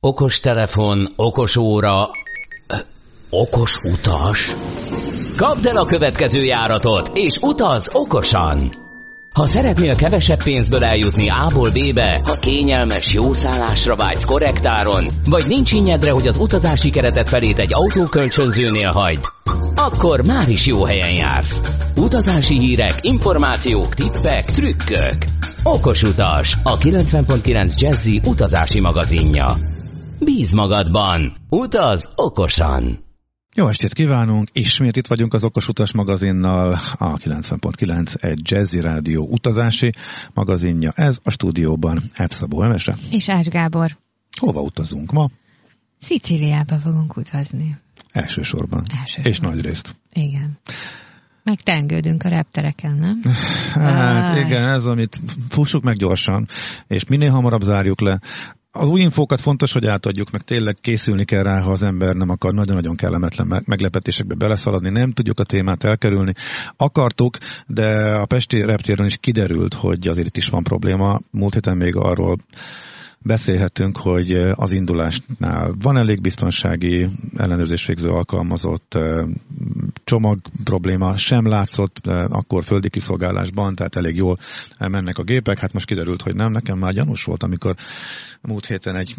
Okos telefon, okos óra, okos utas. Kapd el a következő járatot, és utaz okosan! Ha szeretnél kevesebb pénzből eljutni A-ból B-be, ha kényelmes, jó szállásra vágysz korrektáron, vagy nincs innyedre, hogy az utazási keretet felét egy autókölcsönzőnél hagyd, akkor már is jó helyen jársz. Utazási hírek, információk, tippek, trükkök. Okos utas, a 90.9 Jazzy utazási magazinja. Bíz magadban, utaz okosan! Jó estét kívánunk! Ismét itt vagyunk az Okos Utas magazinnal, a 90.9 egy Jazzy Rádió utazási magazinja. Ez a stúdióban Epszabó Emese. És Ács Gábor. Hova utazunk ma? Szicíliába fogunk utazni. Elsősorban. Elsősorban. És nagy részt. Igen. Meg tengődünk a reptereken, nem? Hát igen, ez amit fussuk meg gyorsan, és minél hamarabb zárjuk le. Az új infókat fontos, hogy átadjuk, meg tényleg készülni kell rá, ha az ember nem akar nagyon-nagyon kellemetlen me- meglepetésekbe beleszaladni, nem tudjuk a témát elkerülni. Akartuk, de a Pesti reptéren is kiderült, hogy azért itt is van probléma. Múlt héten még arról beszélhetünk, hogy az indulásnál van elég biztonsági ellenőrzés végző alkalmazott, csomag probléma sem látszott akkor földi kiszolgálásban, tehát elég jól mennek a gépek. Hát most kiderült, hogy nem. Nekem már gyanús volt, amikor múlt héten egy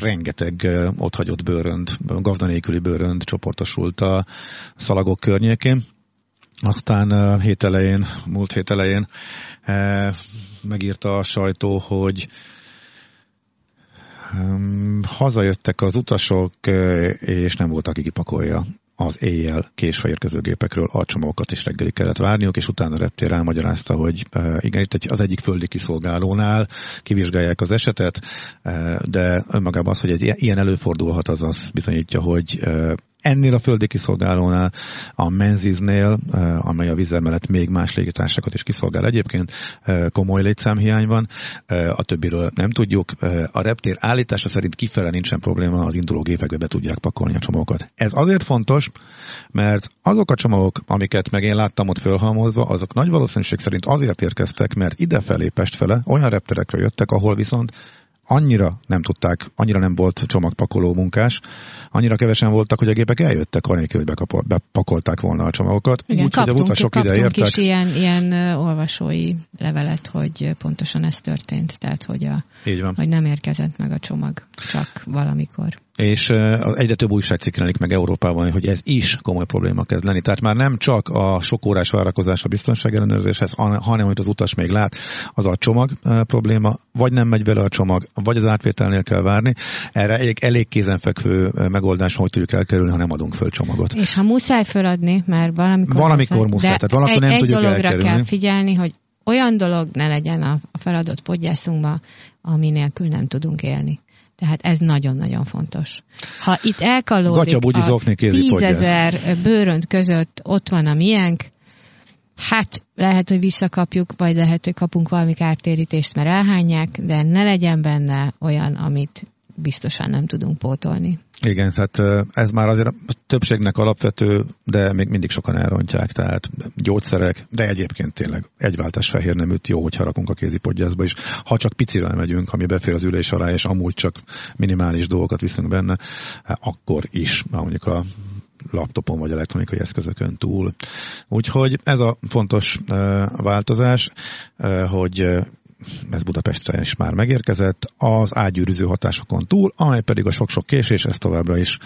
rengeteg otthagyott bőrönd, gazda nélküli bőrönd csoportosult a szalagok környékén. Aztán hét elején, múlt hét elején megírta a sajtó, hogy hazajöttek az utasok, és nem volt, aki kipakolja az éjjel késve érkező gépekről a csomagokat is reggeli kellett várniuk, és utána a reptér elmagyarázta, hogy igen, itt az egyik földi kiszolgálónál kivizsgálják az esetet, de önmagában az, hogy egy ilyen előfordulhat, az azt bizonyítja, hogy ennél a földi kiszolgálónál, a Menziznél, amely a vízzel mellett még más légitársakat is kiszolgál egyébként, komoly létszámhiány van, a többiről nem tudjuk. A reptér állítása szerint kifele nincsen probléma, az induló gépekbe be tudják pakolni a csomagokat. Ez azért fontos, mert azok a csomagok, amiket meg én láttam ott fölhalmozva, azok nagy valószínűség szerint azért érkeztek, mert idefelé Pestfele olyan repterekre jöttek, ahol viszont annyira nem tudták, annyira nem volt csomagpakoló munkás, annyira kevesen voltak, hogy a gépek eljöttek, anélkül, hogy bekapol, bepakolták volna a csomagokat. Igen, Úgy, hogy a kaptunk, utasok ide kaptunk értek. is ilyen, ilyen olvasói levelet, hogy pontosan ez történt, tehát hogy, a, Így van. hogy nem érkezett meg a csomag, csak valamikor. És egyre több újságcikk jelenik meg Európában, hogy ez is komoly probléma kezd lenni. Tehát már nem csak a sok órás várakozás a biztonságellenőrzéshez, han- hanem amit az utas még lát, az a csomag probléma, vagy nem megy vele a csomag, vagy az átvételnél kell várni. Erre egy elég kézenfekvő megoldás, hogy tudjuk elkerülni, ha nem adunk föl csomagot. És ha muszáj feladni, mert valamikor... Valamikor muszáj, de tehát valamikor egy, nem egy tudjuk dologra elkerülni. kell figyelni, hogy olyan dolog ne legyen a, feladott podgyászunkban, ami nélkül nem tudunk élni. Tehát ez nagyon-nagyon fontos. Ha itt elkalódik a tízezer bőrönt között ott van a miénk, hát lehet, hogy visszakapjuk, vagy lehet, hogy kapunk valami kártérítést, mert elhányják, de ne legyen benne olyan, amit biztosan nem tudunk pótolni. Igen, tehát eh, ez már azért a többségnek alapvető, de még mindig sokan elrontják, tehát gyógyszerek, de egyébként tényleg egy váltás fehér neműt jó, hogyha rakunk a kézipodgyászba is. Ha csak picivel megyünk, ami befér az ülés alá, és amúgy csak minimális dolgokat viszünk benne, eh, akkor is, mondjuk a laptopon vagy elektronikai eszközökön túl. Úgyhogy ez a fontos uh, változás, uh, hogy ez Budapestre is már megérkezett, az ágyűrűző hatásokon túl, amely pedig a sok-sok késés, ez továbbra is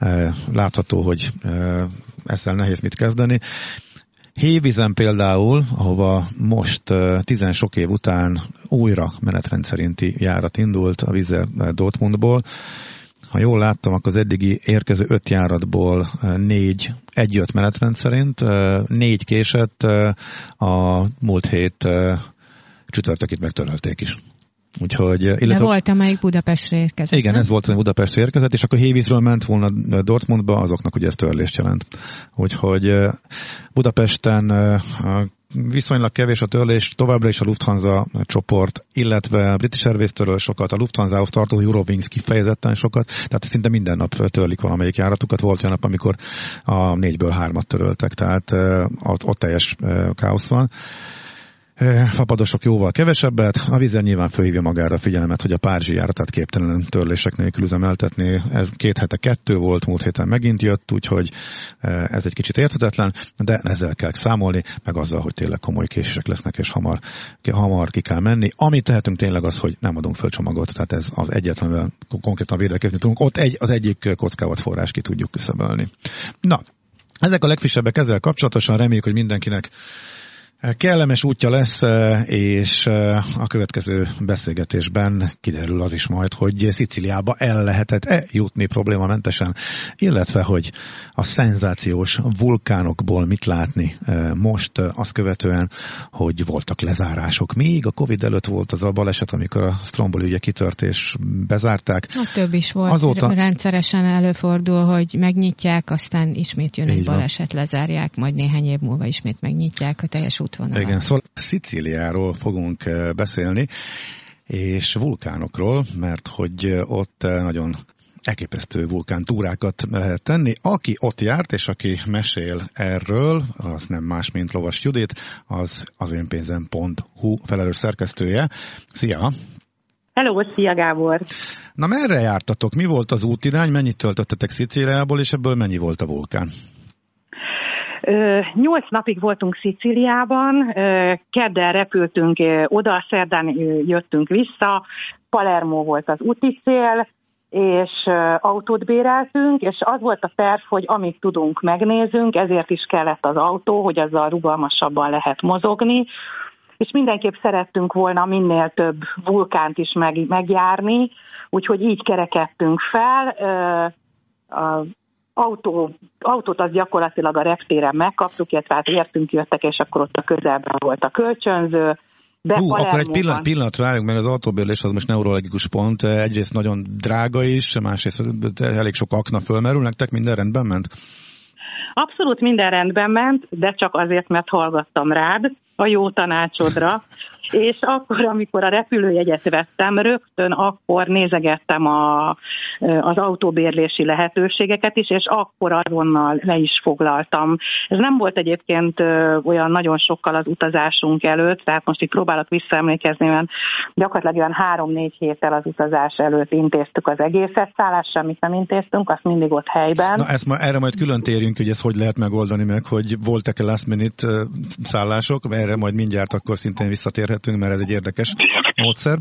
uh, látható, hogy uh, ezzel nehéz mit kezdeni. Hévízen például, ahova most uh, tizen sok év után újra menetrend szerinti járat indult a Vizer Dortmundból, ha jól láttam, akkor az eddigi érkező öt járatból eh, négy egy jött menetrend szerint, négy késett, a múlt hét eh, csütörtökit megtörölték is. Úgyhogy, eh, De illetve, volt, amelyik Budapestre érkezett. igen, nem? ez volt, hogy Budapestre érkezett, és akkor Hévízről ment volna Dortmundba, azoknak ugye ez törlést jelent. Úgyhogy eh, Budapesten eh, viszonylag kevés a törlés, továbbra is a Lufthansa csoport, illetve a British Airways sokat, a Lufthansa-hoz tartozó Eurowings kifejezetten sokat, tehát szinte minden nap törlik valamelyik járatukat. Volt olyan nap, amikor a négyből hármat töröltek, tehát eh, ott, teljes eh, káosz van. Fapadosok jóval kevesebbet. A vízen nyilván fölhívja magára a figyelmet, hogy a Párizsi járatát képtelen törlések nélkül üzemeltetni. Ez két hete kettő volt, múlt héten megint jött, úgyhogy ez egy kicsit érthetetlen, de ezzel kell számolni, meg azzal, hogy tényleg komoly késések lesznek, és hamar, hamar ki kell menni. Amit tehetünk tényleg az, hogy nem adunk föl csomagot, tehát ez az egyetlen, konkrétan védekezni tudunk. Ott egy, az egyik kockávat forrás ki tudjuk küszöbölni. Na, ezek a legfrissebbek ezzel kapcsolatosan reméljük, hogy mindenkinek Kellemes útja lesz, e, és e, a következő beszélgetésben kiderül az is majd, hogy Sziciliába el lehetett-e jutni problémamentesen, illetve hogy a szenzációs vulkánokból mit látni e, most, azt követően, hogy voltak lezárások. Még a Covid előtt volt az a baleset, amikor a Stromboli ugye kitört és bezárták. A több is volt. Azóta... Rendszeresen előfordul, hogy megnyitják, aztán ismét jön egy baleset, lezárják, majd néhány év múlva ismét megnyitják a teljes út útvonalat. Igen, szóval Szicíliáról fogunk eh, beszélni, és vulkánokról, mert hogy eh, ott eh, nagyon elképesztő vulkántúrákat lehet tenni. Aki ott járt, és aki mesél erről, az nem más, mint Lovas Judit, az az én pénzem.hu felelős szerkesztője. Szia! Hello, szia Gábor! Na merre jártatok? Mi volt az útirány? Mennyit töltöttetek Szicíliából, és ebből mennyi volt a vulkán? Nyolc napig voltunk Szicíliában, kedden repültünk oda, szerdán jöttünk vissza, Palermo volt az úti cél, és autót béreltünk, és az volt a terv, hogy amit tudunk, megnézünk, ezért is kellett az autó, hogy azzal rugalmasabban lehet mozogni, és mindenképp szerettünk volna minél több vulkánt is meg, megjárni, úgyhogy így kerekedtünk fel autó, autót az gyakorlatilag a reptéren megkaptuk, illetve hát értünk, jöttek, és akkor ott a közelben volt a kölcsönző. De Hú, akkor egy pillanat, pillanatra álljunk, mert az autóbérlés az most neurologikus pont. Egyrészt nagyon drága is, másrészt elég sok akna fölmerül. Nektek minden rendben ment? Abszolút minden rendben ment, de csak azért, mert hallgattam rád a jó tanácsodra, és akkor, amikor a repülőjegyet vettem, rögtön akkor nézegettem a, az autóbérlési lehetőségeket is, és akkor azonnal le is foglaltam. Ez nem volt egyébként olyan nagyon sokkal az utazásunk előtt, tehát most itt próbálok visszaemlékezni, mert gyakorlatilag olyan három-négy héttel az utazás előtt intéztük az egészet, szállás semmit nem intéztünk, azt mindig ott helyben. Na ezt ma, erre majd külön térjünk, hogy ezt hogy lehet megoldani meg, hogy voltak-e last minute szállások, erre majd mindjárt akkor szintén visszatérhet beszélgetünk, mert ez egy érdekes módszer.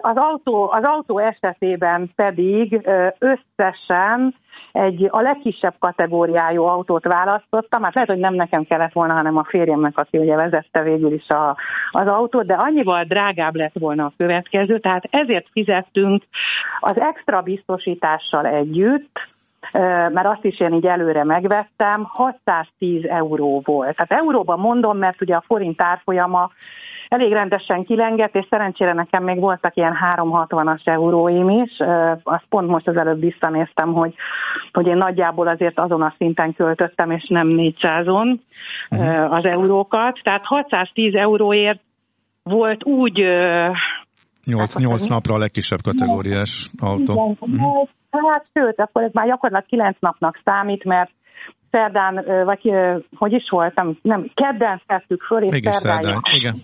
Az autó, az autó esetében pedig összesen egy a legkisebb kategóriájú autót választottam, hát lehet, hogy nem nekem kellett volna, hanem a férjemnek, aki ugye vezette végül is a, az autót, de annyival drágább lett volna a következő, tehát ezért fizettünk az extra biztosítással együtt, mert azt is én így előre megvettem, 610 euró volt. Tehát euróban mondom, mert ugye a forint árfolyama elég rendesen kilengett, és szerencsére nekem még voltak ilyen 360-as euróim is. Azt pont most az előbb visszanéztem, hogy, hogy én nagyjából azért azon a szinten költöttem, és nem 400-on uh-huh. az eurókat. Tehát 610 euróért volt úgy... 8, 8 napra a legkisebb kategóriás autó. Igen, uh-huh. Hát sőt, akkor ez már gyakorlatilag 9 napnak számít, mert szerdán, vagy hogy is voltam, nem, kedden szedtük föl, és Mégis szerdán, szerdán. Igen.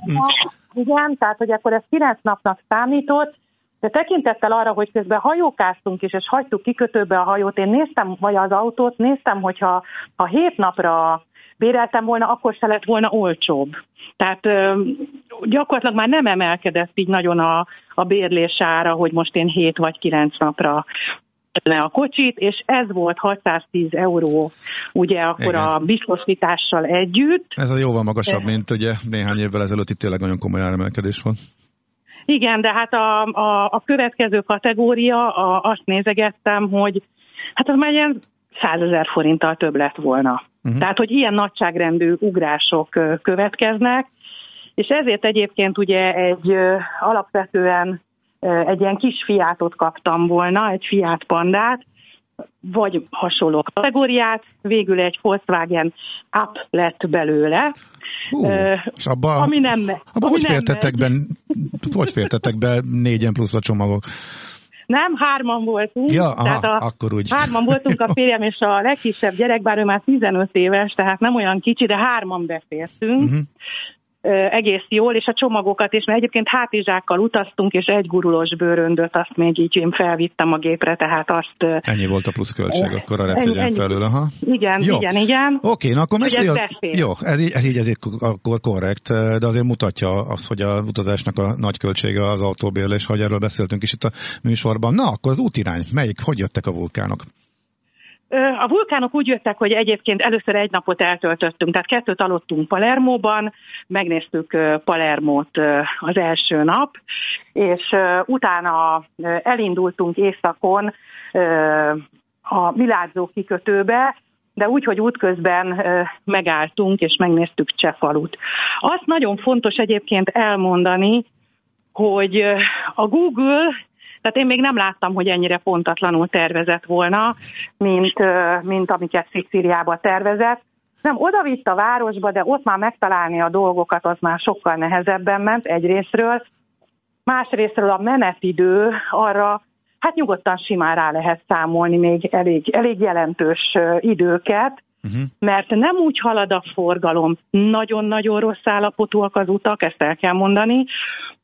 Igen, tehát hogy akkor ez 9 napnak számított, de tekintettel arra, hogy közben hajókáztunk is, és hagytuk kikötőbe a hajót, én néztem, vagy az autót, néztem, hogyha ha 7 napra béreltem volna, akkor se lett volna olcsóbb. Tehát gyakorlatilag már nem emelkedett így nagyon a, a bérlés ára, hogy most én 7 vagy 9 napra le a kocsit, és ez volt 610 euró, ugye akkor Igen. a biztosítással együtt. Ez a jóval magasabb, mint ugye néhány évvel ezelőtt itt tényleg nagyon komoly áremelkedés van. Igen, de hát a, a, a következő kategória, a, azt nézegettem, hogy hát az már ilyen 100 ezer forinttal több lett volna. Uh-huh. Tehát, hogy ilyen nagyságrendű ugrások következnek, és ezért egyébként ugye egy alapvetően egy ilyen kis fiátot kaptam volna, egy fiát pandát, vagy hasonló kategóriát, végül egy Volkswagen Up lett belőle. Hú, és abba, ami nem, abba ami hogy, nem fértetek be, hogy fértetek be négyen plusz a csomagok? Nem, hárman voltunk. Ja, aha, tehát a, akkor úgy. Hárman voltunk a férjem és a legkisebb gyerek, bár ő már 15 éves, tehát nem olyan kicsi, de hárman beszéltünk. Uh-huh egész jól, és a csomagokat is, mert egyébként hátizsákkal utaztunk, és egy gurulós bőröndöt, azt még így én felvittem a gépre, tehát azt... Ennyi volt a pluszköltség, akkor a repülőn felül, aha. Igen, jó. igen, igen. Oké, na akkor mesélj az... Jó, ez így, ez így, ez így akkor korrekt, de azért mutatja azt, hogy a utazásnak a nagy költsége az autóbérlés, hogy erről beszéltünk is itt a műsorban. Na, akkor az útirány, melyik, hogy jöttek a vulkánok? A vulkánok úgy jöttek, hogy egyébként először egy napot eltöltöttünk, tehát kettőt aludtunk Palermóban, megnéztük Palermót az első nap, és utána elindultunk északon a Milázó kikötőbe, de úgy, hogy útközben megálltunk és megnéztük Csefalut. Azt nagyon fontos egyébként elmondani, hogy a Google tehát én még nem láttam, hogy ennyire pontatlanul tervezett volna, mint, mint amiket Szicíliába tervezett. Nem, oda vitt a városba, de ott már megtalálni a dolgokat, az már sokkal nehezebben ment egyrésztről. Másrésztről a menetidő arra, hát nyugodtan simán rá lehet számolni még elég, elég jelentős időket, uh-huh. mert nem úgy halad a forgalom, nagyon-nagyon rossz állapotúak az utak, ezt el kell mondani,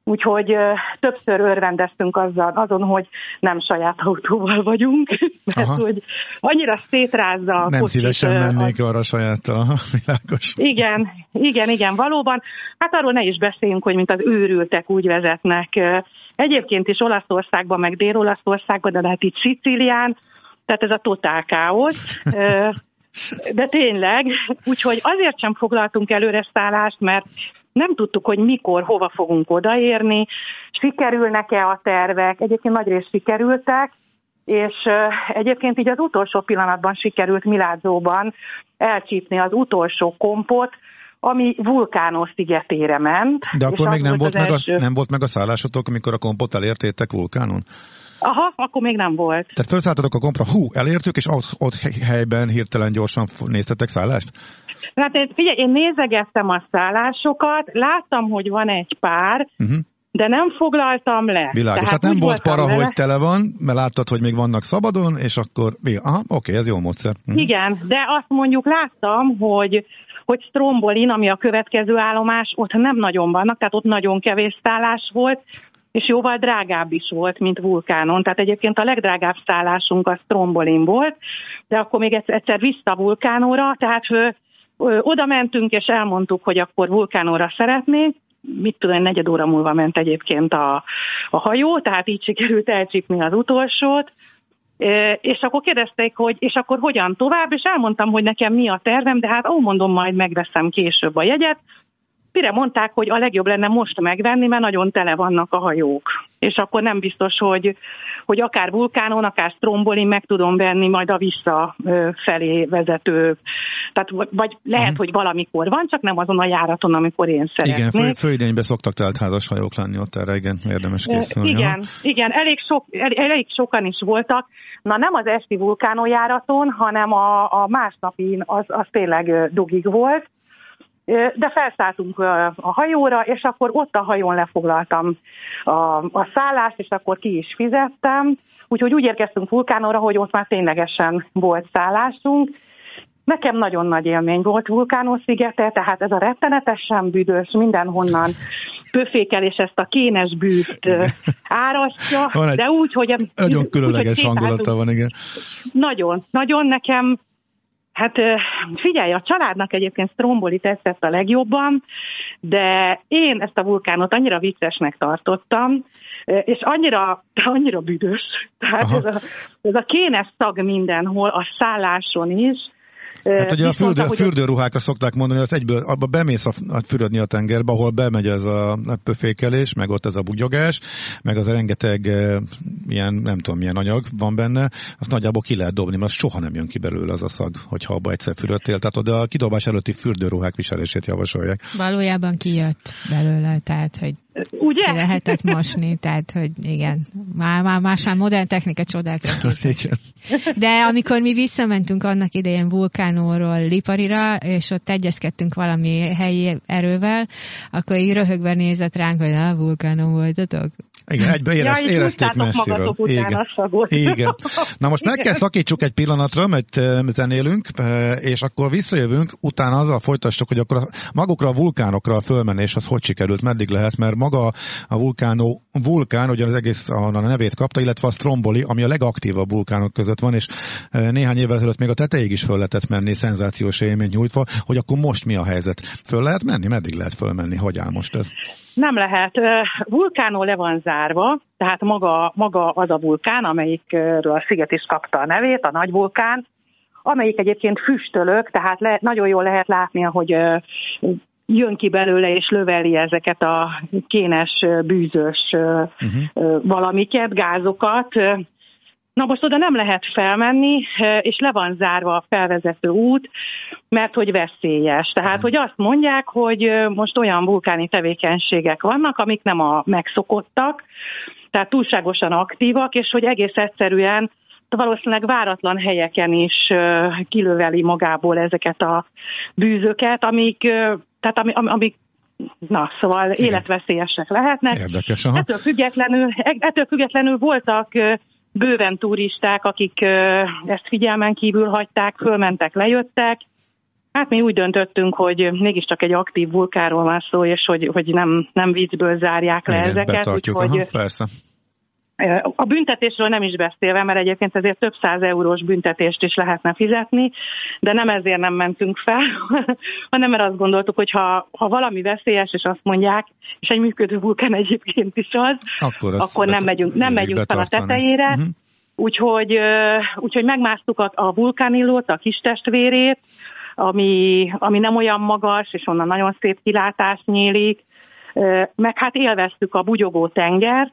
Úgyhogy többször örvendeztünk azzal, azon, hogy nem saját autóval vagyunk, mert Aha. hogy annyira szétrázza a Nem kocsit, szívesen mennék az... arra sajáttal, világos. Igen, igen, igen, valóban. Hát arról ne is beszéljünk, hogy mint az őrültek úgy vezetnek. Egyébként is Olaszországban, meg Dél-Olaszországban, de lehet itt Szicílián, tehát ez a totál káosz. De tényleg, úgyhogy azért sem foglaltunk előre szállást, mert nem tudtuk, hogy mikor, hova fogunk odaérni, sikerülnek-e a tervek, egyébként nagyrészt sikerültek, és egyébként így az utolsó pillanatban sikerült Milázóban elcsípni az utolsó kompot, ami Vulkános szigetére ment. De akkor még nem volt, meg első... a, nem volt meg a szállásotok, amikor a kompot elértétek Vulkánon? Aha, akkor még nem volt. Tehát felszálltatok a kompra, hú, elértük, és ott, ott helyben hirtelen gyorsan néztetek szállást? Hát én, figyelj, én nézegettem a szállásokat, láttam, hogy van egy pár, uh-huh. de nem foglaltam le. Világos, tehát, hát nem volt para, vele. hogy tele van, mert láttad, hogy még vannak szabadon, és akkor, aha, oké, ez jó módszer. Uh-huh. Igen, de azt mondjuk láttam, hogy hogy Strombolin, ami a következő állomás, ott nem nagyon vannak, tehát ott nagyon kevés szállás volt, és jóval drágább is volt, mint vulkánon. Tehát egyébként a legdrágább szállásunk a Strombolin volt, de akkor még egyszer vissza vulkánóra, tehát oda mentünk, és elmondtuk, hogy akkor vulkánóra szeretnénk, mit tudom, egy negyed óra múlva ment egyébként a, a hajó, tehát így sikerült elcsípni az utolsót, és akkor kérdezték, hogy és akkor hogyan tovább, és elmondtam, hogy nekem mi a tervem, de hát ó, mondom, majd megveszem később a jegyet, mire mondták, hogy a legjobb lenne most megvenni, mert nagyon tele vannak a hajók. És akkor nem biztos, hogy, hogy akár vulkánon, akár strombolin meg tudom venni majd a vissza felé vezető. Tehát vagy lehet, uh-huh. hogy valamikor van, csak nem azon a járaton, amikor én szeretnék. Igen, fő, főidényben szoktak teltházas hajók lenni ott erre, igen, érdemes készülni. Igen, ha? igen elég, sok, elég sokan is voltak. Na nem az esti vulkánójáraton, hanem a, a másnapin az, az tényleg dugig volt de felszálltunk a hajóra, és akkor ott a hajón lefoglaltam a, a szállást, és akkor ki is fizettem. Úgyhogy úgy érkeztünk vulkánóra, hogy ott már ténylegesen volt szállásunk. Nekem nagyon nagy élmény volt Vulkános szigete, tehát ez a rettenetesen büdös, mindenhonnan pöfékel, és ezt a kénes bűt árasztja, de úgy, hogy... Nagyon különleges hangulata van, igen. Nagyon, nagyon nekem Hát figyelj, a családnak egyébként Stromboli tetszett a legjobban, de én ezt a vulkánot annyira viccesnek tartottam, és annyira, annyira büdös. Tehát ez a, ez a kénes szag mindenhol, a szálláson is, Hát ugye a fürdő, mondta, fürdőruhákra szokták mondani, hogy az egyből abba bemész a, a fürödni a tengerbe, ahol bemegy ez a pöfékelés, meg ott ez a bugyogás, meg az a rengeteg ilyen, nem tudom milyen anyag van benne, azt nagyjából ki lehet dobni, mert soha nem jön ki belőle az a szag, hogyha abba egyszer fürödtél. Tehát oda a kidobás előtti fürdőruhák viselését javasolják. Valójában kijött belőle, tehát hogy Ugye? Lehetett mosni, tehát, hogy igen, már, már más már modern technika csodálatra De amikor mi visszamentünk annak idején vulkánóról Liparira, és ott egyezkedtünk valami helyi erővel, akkor így röhögve nézett ránk, hogy a vulkánon voltatok. Igen, egyből érez, ja, érezték messziről. Igen. Igen. Na most meg kell szakítsuk egy pillanatra, mert zenélünk, és akkor visszajövünk, utána azzal folytassuk, hogy akkor magukra a vulkánokra a fölmenés az hogy sikerült, meddig lehet, mert maga a vulkánó, vulkán, ugye az egész a, a nevét kapta, illetve a Stromboli, ami a legaktívabb vulkánok között van, és néhány évvel ezelőtt még a tetejéig is föl lehetett menni, szenzációs élményt nyújtva, hogy akkor most mi a helyzet? Föl lehet menni? Meddig lehet fölmenni? Hogy áll most ez? Nem lehet. Vulkánó le van zárva, tehát maga, maga az a vulkán, amelyikről a sziget is kapta a nevét, a nagy vulkán, amelyik egyébként füstölök, tehát le, nagyon jól lehet látni, hogy jön ki belőle és löveli ezeket a kénes, bűzös uh-huh. valamiket, gázokat. Na most oda nem lehet felmenni, és le van zárva a felvezető út, mert hogy veszélyes. Tehát, hogy azt mondják, hogy most olyan vulkáni tevékenységek vannak, amik nem a megszokottak, tehát túlságosan aktívak, és hogy egész egyszerűen valószínűleg váratlan helyeken is kilöveli magából ezeket a bűzöket, amik, tehát amik, amik Na, szóval életveszélyesek lehetnek. Érdekes, aha. Ettől függetlenül, ettől függetlenül voltak bőven turisták, akik ezt figyelmen kívül hagyták, fölmentek, lejöttek. Hát mi úgy döntöttünk, hogy mégiscsak egy aktív vulkáról van szó, és hogy, hogy nem, nem viccből zárják le Igen, ezeket. Úgyhogy, Aha, persze. A büntetésről nem is beszélve, mert egyébként ezért több száz eurós büntetést is lehetne fizetni, de nem ezért nem mentünk fel, hanem mert azt gondoltuk, hogy ha, ha valami veszélyes, és azt mondják, és egy működő vulkán egyébként is az, akkor, akkor nem megyünk, nem megyünk fel a tetejére. Uh-huh. Úgyhogy, úgyhogy megmásztuk a, a vulkánillót, a kis testvérét, ami, ami nem olyan magas, és onnan nagyon szép kilátás nyílik, meg hát élveztük a bugyogó tengert,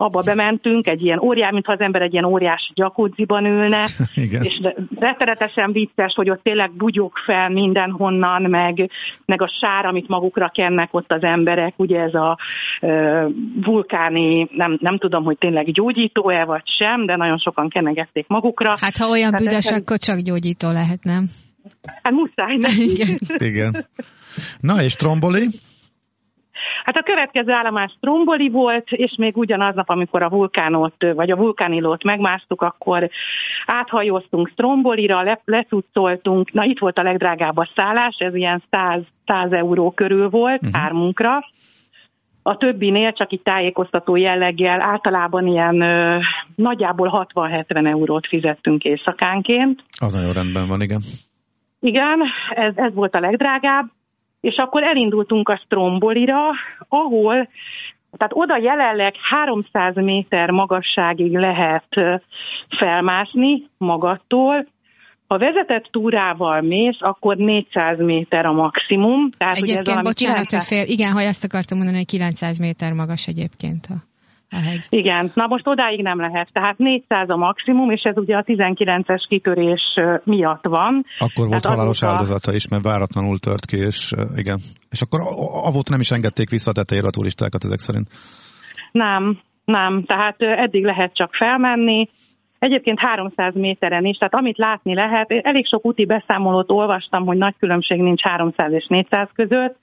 abba bementünk, egy ilyen óriás, mintha az ember egy ilyen óriás gyakudziban ülne, Igen. és rettenetesen vicces, hogy ott tényleg bugyog fel mindenhonnan, meg, meg a sár, amit magukra kennek ott az emberek, ugye ez a uh, vulkáni, nem, nem tudom, hogy tényleg gyógyító-e vagy sem, de nagyon sokan kenegették magukra. Hát ha olyan hát büdös, akkor csak gyógyító lehet, nem? Hát muszáj, nem? Igen. Igen. Na és tromboli? Hát a következő állomás Stromboli volt, és még ugyanaz nap, amikor a vulkánot, vagy a vulkánilót megmásztuk, akkor áthajóztunk Strombolira, le, lecucoltunk, na itt volt a legdrágább a szállás, ez ilyen 100, 100 euró körül volt uh-huh. hármunkra, a többinél csak itt tájékoztató jelleggel általában ilyen ö, nagyjából 60-70 eurót fizettünk éjszakánként. Az nagyon rendben van, igen. Igen, ez, ez volt a legdrágább és akkor elindultunk a Strombolira, ahol tehát oda jelenleg 300 méter magasságig lehet felmászni magattól, ha vezetett túrával mész, akkor 400 méter a maximum. Tehát, egyébként, ez bocsánat, 900... fél, igen, ha ezt akartam mondani, hogy 900 méter magas egyébként a a hegy. Igen, na most odáig nem lehet. Tehát 400 a maximum, és ez ugye a 19-es kitörés miatt van. Akkor volt Tehát halálos azóta... áldozata is, mert váratlanul tört ki, és igen. És akkor avót nem is engedték vissza a tetejére a turistákat ezek szerint. Nem, nem. Tehát eddig lehet csak felmenni, Egyébként 300 méteren is, tehát amit látni lehet, elég sok úti beszámolót olvastam, hogy nagy különbség nincs 300 és 400 között,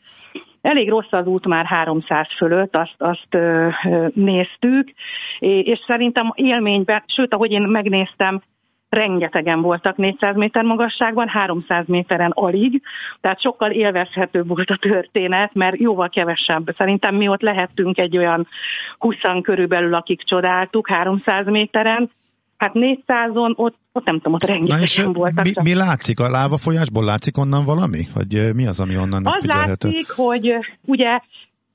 Elég rossz az út már 300 fölött, azt, azt ö, ö, néztük, és szerintem élményben, sőt, ahogy én megnéztem, rengetegen voltak 400 méter magasságban, 300 méteren alig, tehát sokkal élvezhetőbb volt a történet, mert jóval kevesebb. Szerintem mi ott lehettünk egy olyan 20 körülbelül, akik csodáltuk 300 méteren, Hát 400-on ott, ott nem tudom, ott rengetegen voltak. Mi, mi látszik? A lávafolyásból látszik onnan valami? Vagy mi az, ami onnan Az látszik, hogy ugye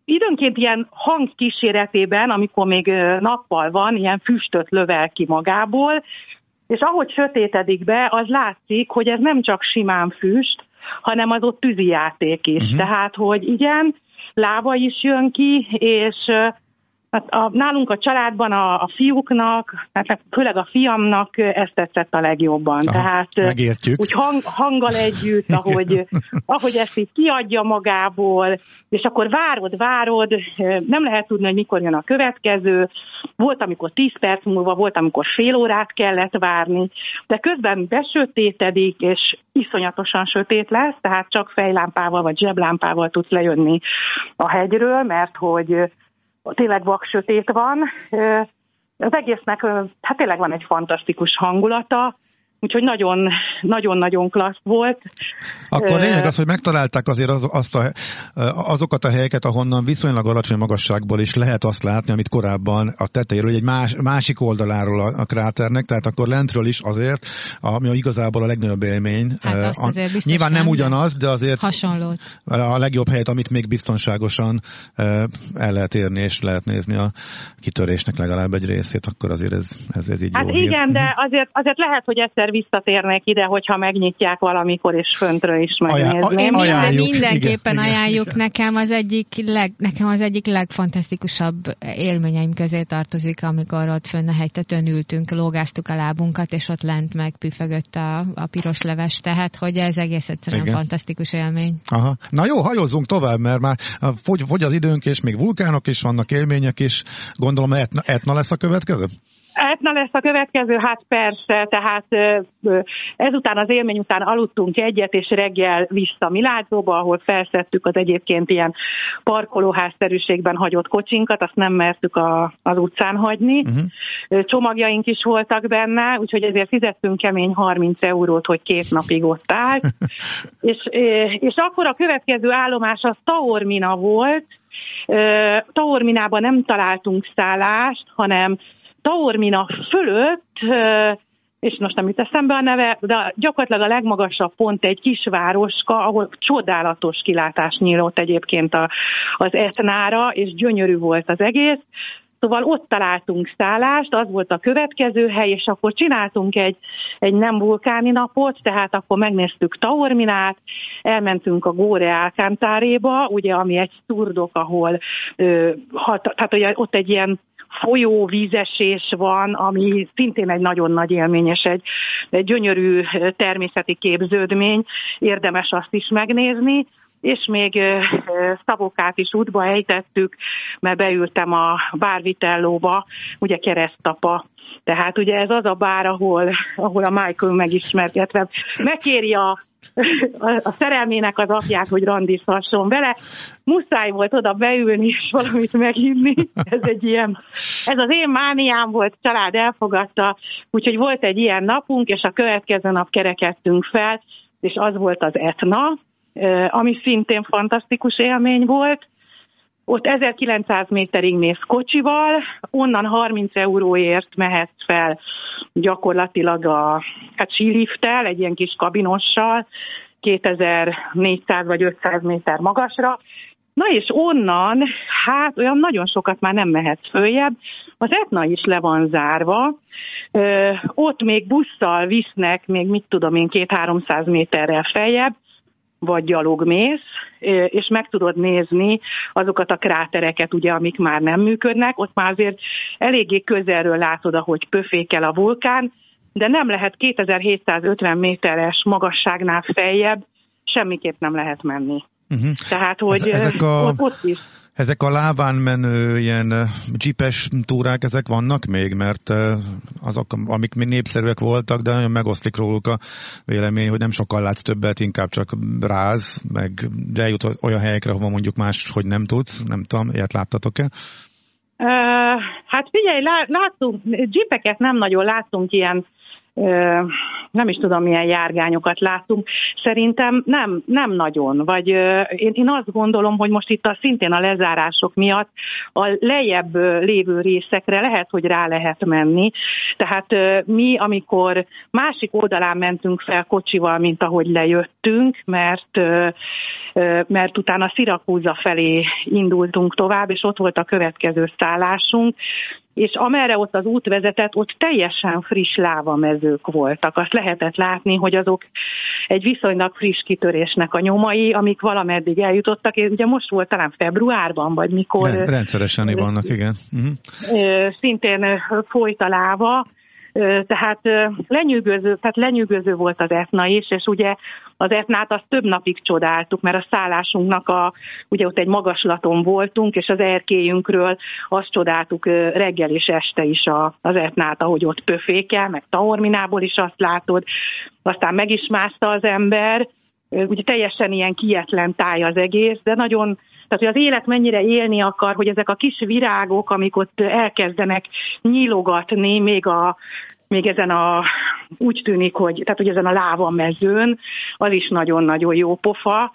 időnként ilyen hang kíséretében, amikor még nappal van, ilyen füstöt lövel ki magából, és ahogy sötétedik be, az látszik, hogy ez nem csak simán füst, hanem az ott tűzijáték is. Uh-huh. Tehát, hogy igen, láva is jön ki, és Hát a, nálunk a családban a, a fiúknak, hát főleg a fiamnak ezt tetszett a legjobban. Aha, Tehát megértjük. úgy hang, hanggal együtt, ahogy, ahogy ezt így kiadja magából, és akkor várod, várod, nem lehet tudni, hogy mikor jön a következő. Volt, amikor 10 perc múlva, volt, amikor fél órát kellett várni, de közben besötétedik, és iszonyatosan sötét lesz, tehát csak fejlámpával vagy zseblámpával tudsz lejönni a hegyről, mert hogy tényleg vaksötét van. Az egésznek hát tényleg van egy fantasztikus hangulata, Úgyhogy nagyon, nagyon-nagyon klassz volt. Akkor lényeg az, hogy megtalálták azért az, azt a, azokat a helyeket, ahonnan viszonylag alacsony magasságból is lehet azt látni, amit korábban a tetejéről, egy más, másik oldaláról a, a kráternek, tehát akkor lentről is azért, ami igazából a legnagyobb élmény. Hát azt azért biztos Nyilván nem, nem ugyanaz, de azért hasonlót. a legjobb helyet, amit még biztonságosan el lehet érni, és lehet nézni a kitörésnek legalább egy részét, akkor azért ez, ez, ez így Hát jó igen, hír. de mhm. azért, azért lehet, hogy egyszer visszatérnek ide, hogyha megnyitják valamikor, és föntről is megnézni. Ajánl, ajánljuk, mindenképpen igen, ajánljuk. Igen. Nekem az egyik leg, nekem az egyik legfantasztikusabb élményeim közé tartozik, amikor ott fönn a hegytetőn ültünk, lógáztuk a lábunkat, és ott lent meg püfögött a, a piros leves, tehát hogy ez egész egyszerűen igen. fantasztikus élmény. Aha. Na jó, hajózzunk tovább, mert már fogy, fogy az időnk, és még vulkánok is vannak, élmények is. Gondolom etna, etna lesz a következő? Etna lesz a következő, hát persze, tehát ezután az élmény után aludtunk egyet, és reggel vissza Milázóba, ahol felszettük az egyébként ilyen parkolóházszerűségben hagyott kocsinkat, azt nem mertük a, az utcán hagyni. Uh-huh. Csomagjaink is voltak benne, úgyhogy ezért fizettünk kemény 30 eurót, hogy két napig ott állt. és, és akkor a következő állomás az Taormina volt, Taorminában nem találtunk szállást, hanem Taormina fölött, és most nem jut eszembe a neve, de gyakorlatilag a legmagasabb pont egy kisvároska, ahol csodálatos kilátás nyílott egyébként a, az Etnára, és gyönyörű volt az egész. Szóval ott találtunk szállást, az volt a következő hely, és akkor csináltunk egy, egy nem vulkáni napot, tehát akkor megnéztük Taorminát, elmentünk a Góre Alcántáréba, ugye, ami egy szurdok, ahol, ö, hat, tehát ugye ott egy ilyen folyóvízesés van, ami szintén egy nagyon nagy élményes, egy, egy gyönyörű természeti képződmény, érdemes azt is megnézni. És még Szabokát is útba ejtettük, mert beültem a bárvitellóba, ugye keresztapa. Tehát ugye ez az a bár, ahol, ahol a Michael megismerkedve megkéri a a szerelmének az apját, hogy randizhasson vele. Muszáj volt oda beülni és valamit meginni. Ez egy ilyen, ez az én mániám volt, család elfogadta, úgyhogy volt egy ilyen napunk, és a következő nap kerekedtünk fel, és az volt az Etna, ami szintén fantasztikus élmény volt. Ott 1900 méterig mész kocsival, onnan 30 euróért mehetsz fel gyakorlatilag a hát sílifttel, egy ilyen kis kabinossal, 2400 vagy 500 méter magasra, Na és onnan, hát olyan nagyon sokat már nem mehetsz följebb, az Etna is le van zárva, ö, ott még busszal visznek, még mit tudom én, két-háromszáz méterrel feljebb, vagy gyalogmész, és meg tudod nézni azokat a krátereket, ugye, amik már nem működnek, ott már azért eléggé közelről látod, ahogy pöfékel a vulkán, de nem lehet 2750 méteres magasságnál feljebb, semmiképp nem lehet menni. Uh-huh. Tehát, hogy ezek a... ott, ott is ezek a lábán menő ilyen jeepes túrák, ezek vannak még, mert azok, amik még népszerűek voltak, de nagyon megoszlik róluk a vélemény, hogy nem sokkal látsz többet, inkább csak ráz, meg de eljut olyan helyekre, ahova mondjuk más, hogy nem tudsz, nem tudom, ilyet láttatok-e? Uh, hát figyelj, láttunk, jeepeket nem nagyon láttunk ilyen nem is tudom, milyen járgányokat láttunk. Szerintem nem, nem nagyon. Vagy én, én azt gondolom, hogy most itt a szintén a lezárások miatt a lejjebb lévő részekre lehet, hogy rá lehet menni. Tehát mi, amikor másik oldalán mentünk fel kocsival, mint ahogy lejöttünk, mert, mert utána Szirakúza felé indultunk tovább, és ott volt a következő szállásunk, és amerre ott az út vezetett, ott teljesen friss lávamezők voltak. Azt lehetett látni, hogy azok egy viszonylag friss kitörésnek a nyomai, amik valameddig eljutottak. És ugye most volt talán februárban, vagy mikor... Rendszeresen vannak, igen. Uh-huh. Szintén folyt a láva, tehát lenyűgöző, tehát lenyűgöző volt az etna is, és ugye az etnát azt több napig csodáltuk, mert a szállásunknak a, ugye ott egy magaslaton voltunk, és az erkélyünkről azt csodáltuk reggel és este is az etnát, ahogy ott pöfékel, meg Taorminából is azt látod, aztán meg is mászta az ember, ugye teljesen ilyen kietlen táj az egész, de nagyon Tehát, hogy az élet mennyire élni akar, hogy ezek a kis virágok, amik ott elkezdenek nyílogatni, még a még ezen a, úgy tűnik, hogy, tehát, hogy ezen a láva mezőn, az is nagyon-nagyon jó pofa,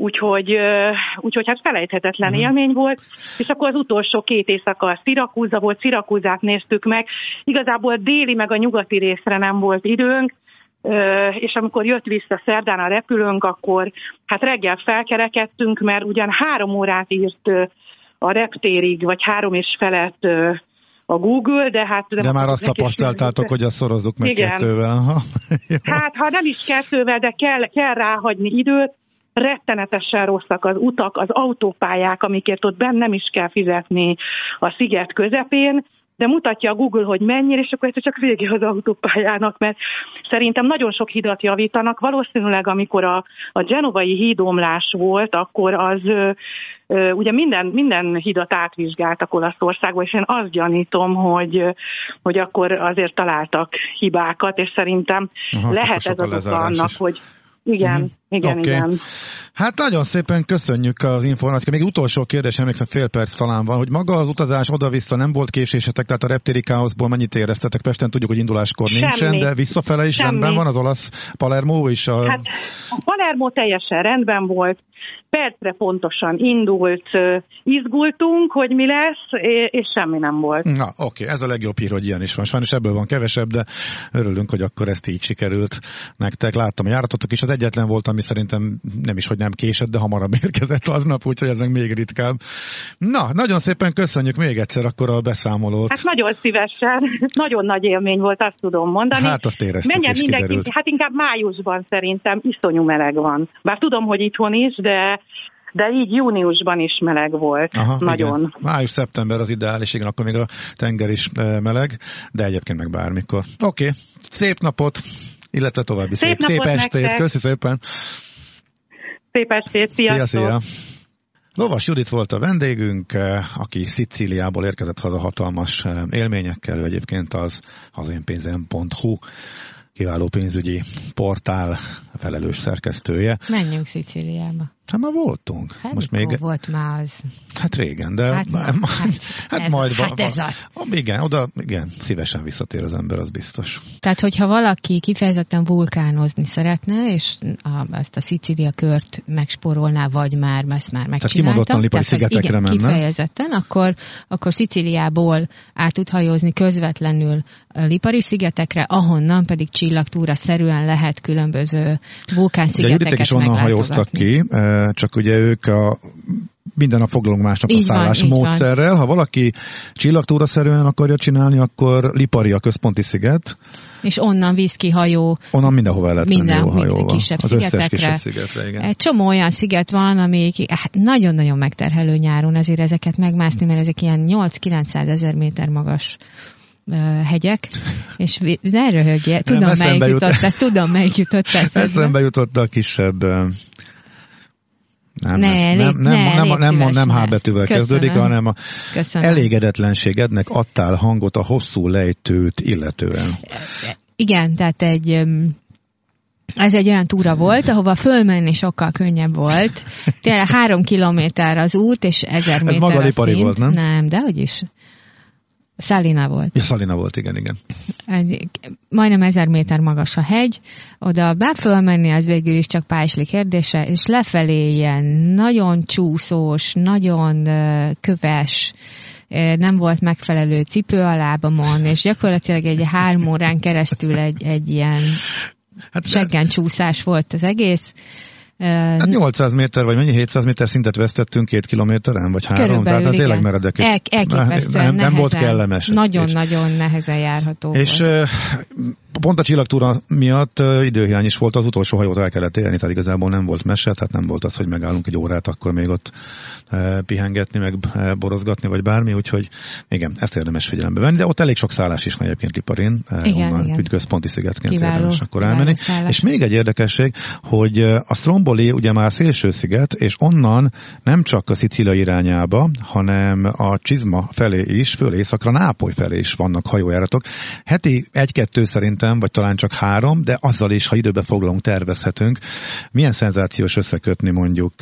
Úgyhogy, úgyhogy hát felejthetetlen uh-huh. élmény volt, és akkor az utolsó két éjszaka a Szirakúza volt, Szirakúzát néztük meg, igazából déli meg a nyugati részre nem volt időnk, és amikor jött vissza szerdán a repülőnk, akkor hát reggel felkerekedtünk, mert ugyan három órát írt a reptérig, vagy három és felett a Google, de hát... De, de már azt tapasztaltátok, hogy azt szorozzuk meg Igen. kettővel. Ha? hát, ha nem is kettővel, de kell, kell ráhagyni időt, rettenetesen rosszak az utak, az autópályák, amikért ott bennem is kell fizetni a sziget közepén, de mutatja a Google, hogy mennyire, és akkor ez csak vége az autópályának, mert szerintem nagyon sok hidat javítanak. Valószínűleg, amikor a, a genovai hídomlás volt, akkor az ö, ugye minden, minden hidat átvizsgáltak Olaszországban, és én azt gyanítom, hogy, hogy akkor azért találtak hibákat, és szerintem Aha, lehet ez az oka annak, is. hogy igen, uh-huh. Igen, okay. igen. Hát nagyon szépen köszönjük az információt. Még utolsó kérdés, emlékszem fél perc talán van, hogy maga az utazás oda-vissza nem volt késésetek, tehát a reptéri káoszból mennyit éreztetek? Pesten tudjuk, hogy induláskor Semmi. nincsen, de visszafele is Semmi. rendben van az olasz Palermo is? A... Hát a Palermo teljesen rendben volt, percre pontosan indult, izgultunk, hogy mi lesz, és semmi nem volt. Na, oké, ez a legjobb hír, hogy ilyen is van. Sajnos ebből van kevesebb, de örülünk, hogy akkor ezt így sikerült nektek. Láttam a járatotok is, az egyetlen volt, ami szerintem nem is, hogy nem késett, de hamarabb érkezett aznap, úgyhogy ez még ritkább. Na, nagyon szépen köszönjük még egyszer akkor a beszámolót. Hát nagyon szívesen, nagyon nagy élmény volt, azt tudom mondani. Hát azt éreztük, Menjen és mindenki, kiderült. hát inkább májusban szerintem iszonyú meleg van. Bár tudom, hogy itthon is, de de így júniusban is meleg volt. Aha, nagyon. Május-szeptember az ideális, igen, akkor még a tenger is e, meleg, de egyébként meg bármikor. Oké, okay. szép napot, illetve további szép, szép, szép estét, köszi szépen. Szép estét, sziasztok. Szia, szia. Lovas Judit volt a vendégünk, e, aki Szicíliából érkezett haza hatalmas e, élményekkel, egyébként az az énpénzem.hu kiváló pénzügyi portál felelős szerkesztője. Menjünk Szicíliába. Hát már voltunk. Hát Most még... volt már az? Hát régen, de... Hát, ma, hát, hát ez, majd... Hát ez az. Igen, oda igen, szívesen visszatér az ember, az biztos. Tehát, hogyha valaki kifejezetten vulkánozni szeretne, és a, ezt a Szicília kört megsporolná, vagy már ezt már megcsinálta. Tehát kimondottan Lipari szigetekre igen, menne. kifejezetten, akkor, akkor Szicíliából át tud hajózni közvetlenül Lipari szigetekre, ahonnan pedig csillagtúra szerűen lehet különböző vulkánszigeteket Ugye, is onnan hajóztak ki, csak ugye ők a minden nap foglalunk másnap a szállás van, módszerrel. Ha valaki csillagtúra-szerűen akarja csinálni, akkor Lipari a központi sziget. És onnan víz ki hajó. Onnan mindenhova lehet minden, menni minden kisebb az szigetekre. Kisebb szigetre igen. Egy csomó olyan sziget van, amik hát nagyon-nagyon megterhelő nyáron ezért ezeket megmászni, mert ezek ilyen 8-900 ezer méter magas hegyek, és ne röhögje, tudom, nem, melyik jutott, jut... tudom, melyik jutott eszembe. Eszembe jutott a kisebb nem, ne, nem, nem, ne, nem, nem, nem, nem H betűvel Köszönöm. kezdődik, hanem a Köszönöm. elégedetlenségednek adtál hangot a hosszú lejtőt illetően. Igen, tehát egy ez egy olyan túra volt, ahova fölmenni sokkal könnyebb volt. Tényleg három kilométer az út, és ezer méter Ez maga a szint. volt, nem? Nem, de hogy is. Szalina volt. Ja, Szalina volt, igen, igen. Majdnem ezer méter magas a hegy, oda befölmenni az végül is csak pályásli kérdése, és lefelé ilyen nagyon csúszós, nagyon köves, nem volt megfelelő cipő a lábamon, és gyakorlatilag egy három órán keresztül egy, egy ilyen hát, seggen csúszás volt az egész. Hát 800 méter, vagy mennyi 700 méter szintet vesztettünk két kilométeren, vagy három? Körülbelül, Tehát hát tényleg meredek. El, elképesztően nem, nem volt kellemes. Nagyon-nagyon nehezen járható És volt pont a csillagtúra miatt időhiány is volt, az utolsó hajót el kellett élni, tehát igazából nem volt mese, tehát nem volt az, hogy megállunk egy órát, akkor még ott pihengetni, meg borozgatni, vagy bármi, úgyhogy igen, ezt érdemes figyelembe venni, de ott elég sok szállás is van egyébként Liparin, igen, onnan igen. központi szigetként kiváló, érdemes akkor elmenni. Szállás. És még egy érdekesség, hogy a Stromboli ugye már szélső sziget, és onnan nem csak a Szicília irányába, hanem a Csizma felé is, föl északra Nápoly felé is vannak hajójáratok. Heti egy-kettő szerintem szerintem, vagy talán csak három, de azzal is, ha időbe foglalunk, tervezhetünk. Milyen szenzációs összekötni mondjuk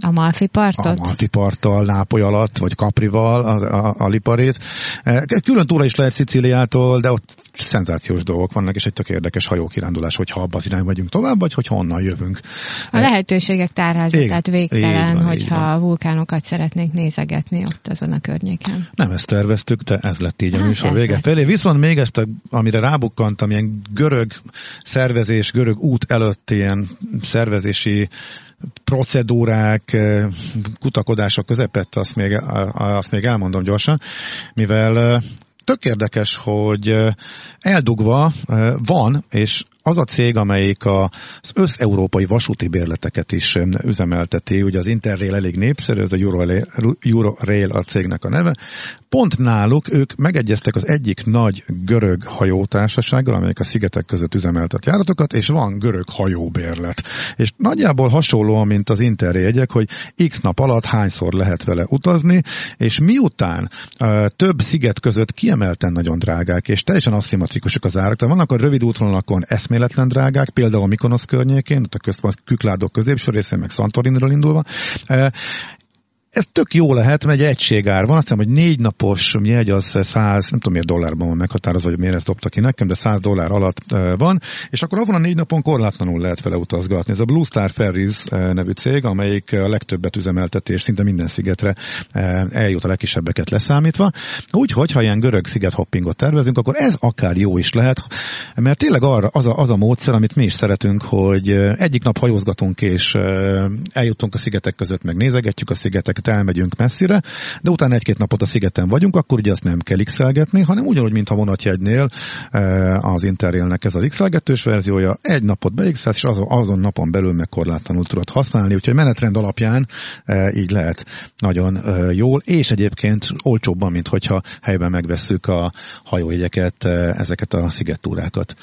A Malfi partot? A Malfi parttal, Nápoly alatt, vagy Kaprival a, a, a liparét. E, külön túra is lehet Szicíliától, de ott szenzációs dolgok vannak, és egy tök érdekes hajókirándulás, hogyha abba az irányba megyünk tovább, vagy hogy honnan jövünk. A lehetőségek tárházatát végtelen, van, hogyha a vulkánokat szeretnénk nézegetni ott azon a környéken. Nem ezt terveztük, de ez lett így a hát műsor vége lett. felé. Viszont még ezt, a, amire rábukkantam, ilyen görög szervezés, görög út előtt ilyen szervezési procedúrák, eh, kutakodások közepette, azt még, azt még elmondom gyorsan, mivel eh, tök érdekes, hogy eh, eldugva van, és az a cég, amelyik az összeurópai vasúti bérleteket is üzemelteti, ugye az Interrail elég népszerű, ez a Eurorail, Eurorail a cégnek a neve, pont náluk ők megegyeztek az egyik nagy görög hajótársasággal, amelyik a szigetek között üzemeltet járatokat, és van görög hajóbérlet. És nagyjából hasonlóan, mint az Interrail hogy x nap alatt hányszor lehet vele utazni, és miután több sziget között kiemelten nagyon drágák, és teljesen aszimmetrikusak az árak, tehát vannak a rövid útvonalakon eszmé eszméletlen drágák, például a Mikonosz környékén, ott a központ Kükládok középső részén, meg Santoriniról indulva, ez tök jó lehet, mert egy egységár van, azt hiszem, hogy négy napos jegy az 100, nem tudom miért dollárban van meghatározva, hogy miért ezt dobta ki nekem, de 100 dollár alatt van, és akkor azon a négy napon korlátlanul lehet vele utazgatni. Ez a Blue Star Ferries nevű cég, amelyik a legtöbbet üzemelteti, és szinte minden szigetre eljut a legkisebbeket leszámítva. Úgyhogy, ha ilyen görög hoppingot tervezünk, akkor ez akár jó is lehet, mert tényleg arra, az, a, az a módszer, amit mi is szeretünk, hogy egyik nap hajózgatunk, és eljutunk a szigetek között, meg nézegetjük a szigeteket, most elmegyünk messzire, de utána egy-két napot a szigeten vagyunk, akkor ugye azt nem kell x hanem ugyanúgy, mintha vonatjegynél eh, az Interrailnek ez az x verziója, egy napot beix és azon, napon belül meg korlátlanul tudod használni, úgyhogy menetrend alapján eh, így lehet nagyon eh, jól, és egyébként olcsóbban, mint hogyha helyben megvesszük a hajójegyeket, ezeket a szigettúrákat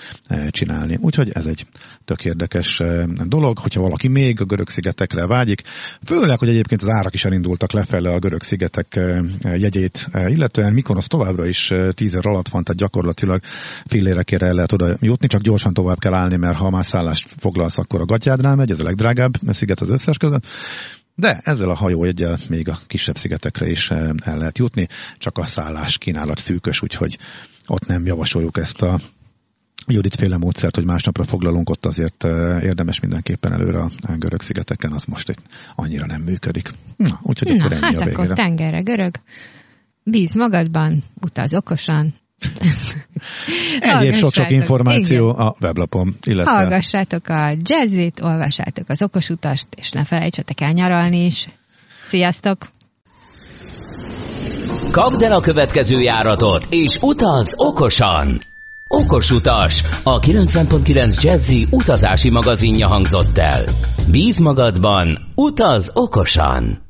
csinálni. Úgyhogy ez egy tök érdekes dolog, hogyha valaki még a görög szigetekre vágyik, főleg, hogy egyébként az árak is elindul elindultak lefele a görög szigetek jegyét, illetően Mikonosz továbbra is tízer alatt van, tehát gyakorlatilag fillérekére el lehet oda jutni, csak gyorsan tovább kell állni, mert ha már szállást foglalsz, akkor a gatyádnál megy, ez a legdrágább sziget az összes között. De ezzel a hajójegyel még a kisebb szigetekre is el lehet jutni, csak a szállás kínálat szűkös, úgyhogy ott nem javasoljuk ezt a Judit féle módszert, hogy másnapra foglalunk, ott azért eh, érdemes mindenképpen előre a görög szigeteken, az most egy annyira nem működik. Na, úgyhogy Na, akkor ennyi hát a végére. akkor tengerre görög, bíz magadban, utaz okosan. Egyéb sok-sok információ igen. a weblapon. Illetve... Hallgassátok a jazzit, olvassátok az okos utast, és ne felejtsetek el nyaralni is. Sziasztok! Kapd el a következő járatot, és utaz okosan! Okos utas, a 90.9 Jazzy utazási magazinja hangzott el. Bíz magadban, utaz okosan!